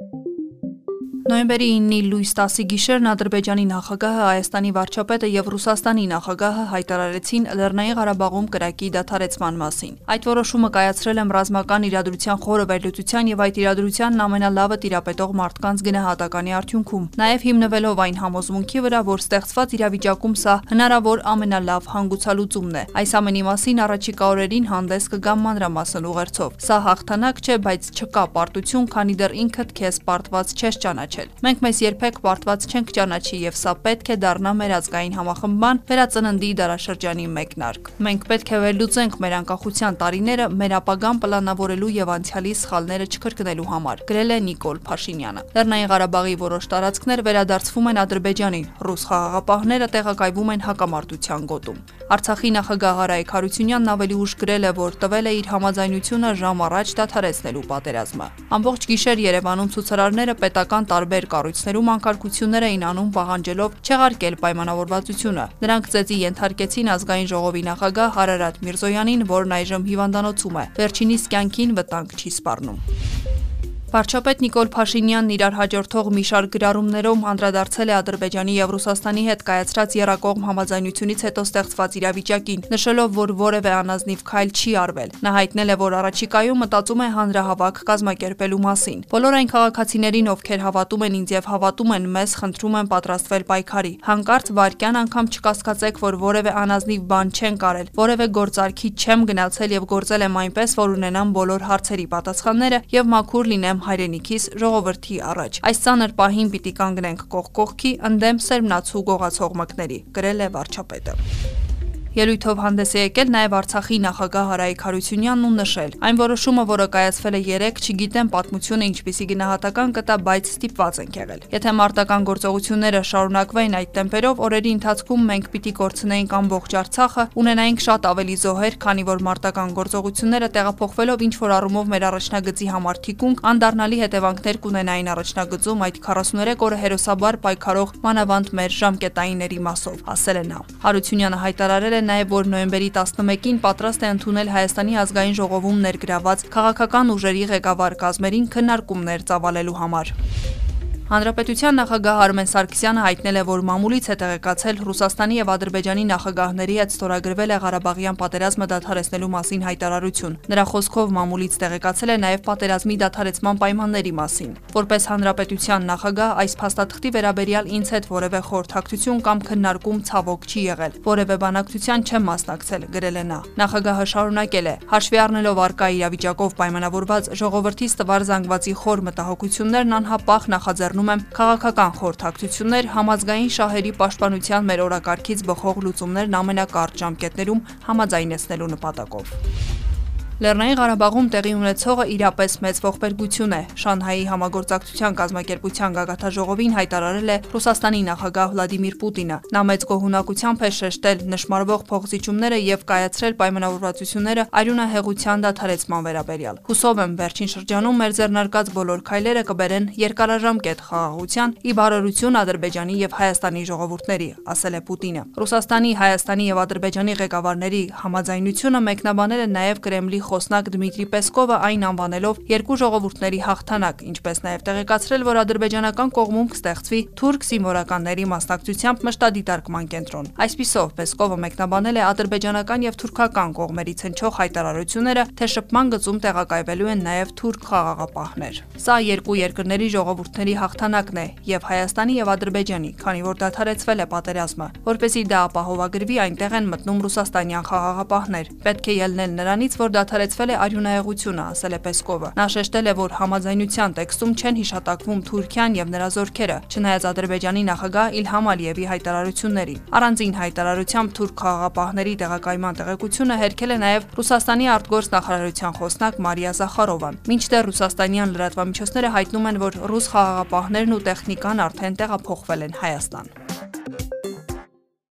you Նոյեմբերի 9-ի լույս 10-ի գիշերն Ադրբեջանի նախագահը, Հայաստանի վարչապետը եւ Ռուսաստանի նախագահը հայտարարեցին Լեռնային Ղարաբաղում կրակի դադարեցման մասին։ Այդ որոշումը կայացրել եմ ռազմական իրադրության խորը վերլուծության եւ այդ իրադրությանն ամենալավը տիրապետող մարդկանց գնահատականի արդյունքում, նաեւ հիմնվելով այն համոզմունքի վրա, որ ստեղծված իրավիճակում սա հնարավոր ամենալավ հանգուցալուծումն է։ Այս ամենի մասին առաջիկա օրերին հանդես կգամ մանրամասն ուղերձով։ Սա հաղթանակ չէ, բայց չկա պարտություն, քանի դեռ ինքդ քեզ պարտված չես ճանաչել ճանաչել։ Մենք մեզ երբեք պարտված չենք ճանաչի եւ սա պետք է դառնա մեր ազգային համախմբման վերածննդի դարաշրջանի մեկնարկ։ Մենք պետք է վերլուծենք մեր անկախության տարիները մեր ապագան պլանավորելու եւ անցյալի սխալները չկրկնելու համար, գրել է Նիկոլ Փաշինյանը։ Լեռնային Ղարաբաղի որոշ տարածքներ վերադարձվում են Ադրբեջանին, ռուս խաղաղապահները տեղակայվում են հակամարտության գոտում։ Արցախի նախագահ Արայք Հարությունյանն ավելի ուշ գրել է, որ տվել է իր համաձայնությունը ժամ առաջ դադարեցնելու պատերազմը։ Ամբողջ գիշեր Երևանում ցուցարարները պետական տարբեր կառույցներում անկարգություններ էին անում պահանջելով չեղարկել պայմանավորվածությունը։ Նրանք ծեծի ենթարկեցին ազգային ժողովի նախագահ Հարարատ Միրզոյանին, որն այժմ հիվանդանոցում է։ Վերջինիս կյանքին վտանգ չի սպառնում։ Վարչապետ Նիկոլ Փաշինյանն իրար հաջորդող մի շարք գրառումներում անդրադարձել է Ադրբեջանի եւ Ռուսաստանի հետ կայացրած երակողմ համաձայնությունից հետո ստեղծված իրավիճակին, նշելով, որ որևէ անազնիվ քայլ չի արվել։ Նա հայտնել է, որ առաջիկայում մտածում է հանրահավաք կազմակերպելու մասին։ Բոլոր այն քաղաքացիներին, ովքեր հավատում են ինձ եւ հավատում են մեզ, խնդրում եմ պատրաստվել պայքարի։ Հանկարծ վարքյան անգամ չկասկածեք, որ որևէ անազնիվ բան չեն կարել, որևէ գործարքի չեմ գնացել եւ գործել եմ այնպես, որ ունենամ բոլոր հարցերի պատասխանները եւ մաքուր լինեմ եմ հայրենիքիս ժողովրդի առաջ։ Այս ցաներ պահին պիտի կանգնենք կողք կողքի ընդդեմ սերմնացու գողացող մկների, գրել է վարչապետը։ Ելույթով հանդես է եկել նաև Արցախի նախագահ Հարայիկ Հարությունյանն ու նշել. Այն որոշումը, որը կայացվել է 3, չգիտեմ պատմությունը ինչպիսի գնահատական կտա, բայց ստիպված ենք եղել։ Եթե մարտական գործողությունները շարունակվեին այդ տեմպերով, օրերի ընթացքում մենք պիտի կորցնեինք ամբողջ Արցախը, ունենայինք շատ ավելի զոհեր, քանի որ մարտական գործողությունները տեղափոխվելով ինչ որ առումով մեր առաջնագծի համար թիկունք անդառնալի հետևանքներ կունենային առաջնագծում այդ 43 օրը հերոսաբար պայքարող մանավանդ մեր ժամկետայինների մասով, ասել է նա։ Հարությունյանը հայտարարել է նաև, որ նոյեմբերի 11-ին պատրաստ է ընդունել Հայաստանի ազգային ժողովում ներգրաված քաղաքական ուժերի ղեկավար կազմերին քննարկումներ ծավալելու համար։ Հանրապետության նախագահ Արմեն Սարգսյանը հայտնել է, որ մամուլից է տեղեկացել Ռուսաստանի եւ Ադրբեջանի նախագահների հետ ստորագրվել է Ղարաբաղյան պատերազմը դադարեցնելու մասին հայտարարություն։ Նրա խոսքով մամուլից տեղեկացել է նաեւ պատերազմի դադարեցման պայմանների մասին։ Որպես հանրապետության նախագահ այս փաստաթղթի վերաբերյալ ինձ հետ որևէ խորհրդակցություն կամ քննարկում ցավոք չի եղել։ Որևէ բանակցության չեմ մասնակցել, գրել է նա։ Նախագահը շարունակել է. հաշվի առնելով արկա իրավիճակով պայմանավորված ժողովրդի ստվար զանգվածի խոր մտահոգություններն անհապաղ նախաձեռ անդրադառնում եմ քաղաքական խորհրդակցություններ համազգային շահերի պաշտպանության մեր օրակարգից բխող լուծումներն ամենակարճ ժամկետներում համաձայնեցնելու նպատակով։ Լեռնային Ղարաբաղում տեղի ունեցողը իրապես մեծ ողբերգություն է։ Շանհայի համագործակցության կազմակերպության գագաթաժողովին հայտարարել է Ռուսաստանի նախագահ Վլադիմիր Պուտինը։ Նա մեծ գոհունակությամբ է շեշտել նշмарվող փողզիջումները եւ կայացրել պայմանավորվածությունները արյունահեղության դադարեցման վերաբերյալ։ Հուսով եմ վերջին շրջանում մեր ձեռնարկած բոլոր քայլերը կբերեն երկարաժամկետ խաղաղության՝ ի բարօրություն Ադրբեջանի եւ Հայաստանի ժողովուրդների, ասել է Պուտինը։ Ռուսաստանի, Հայաստանի եւ Ադրբեջանի ղեկավարների համաձայնությունը մեկնաբանել է նաեւ Կրեմլի խոսնակ Դմիտրի Պեսկովը այն անվանելով երկու ժողովուրդների հաղթանակ, ինչպես նաև տեղեկացրել, որ ադրբեջանական կողմում կստեղծվի թուրք զինվորականների մասնակցությամբ մշտադիտարկման կենտրոն։ Այսպիսով Պեսկովը մեկնաբանել է ադրբեջանական եւ թուրքական կողմերից հնչող հայտարարությունները, թե շփման գծում տեղակայվելու են նաև թուրք խաղաղապահներ։ Սա երկու երկրների ժողովուրդների հաղթանակն է եւ Հայաստանի եւ Ադրբեջանի, քանի որ դադարեցվել է պատերազմը։ Որպեսզի դա ապահովագրվի, այնտեղ են մտնում ռուսաստանյան խաղաղապահներ։ Պետք է ելնել նրանից, որ դա դադարեցվել է արյունահեղությունը, ասել է Պեսկովը։ Նա շեշտել է, որ համաձայնության տեքստում չեն հիշատակվում Թուրքիան եւ նրա զորքերը, չնայած Ադրբեջանի նախագահ Իլհամ Ալիևի հայտարարություններին։ Առանձին հայտարարությամբ թուրք խաղաղապահների տեղակայման տեղեկությունը հերքել է նաեւ Ռուսաստանի արտգործ նախարարության խոսնակ Մարիա Զախարովան։ Մինչդեռ ռուսաստանյան լրատվամիջոցները հայտնում են, որ ռուս խաղաղապահներն ու տեխնիկան արդեն տեղափոխվել են Հայաստան։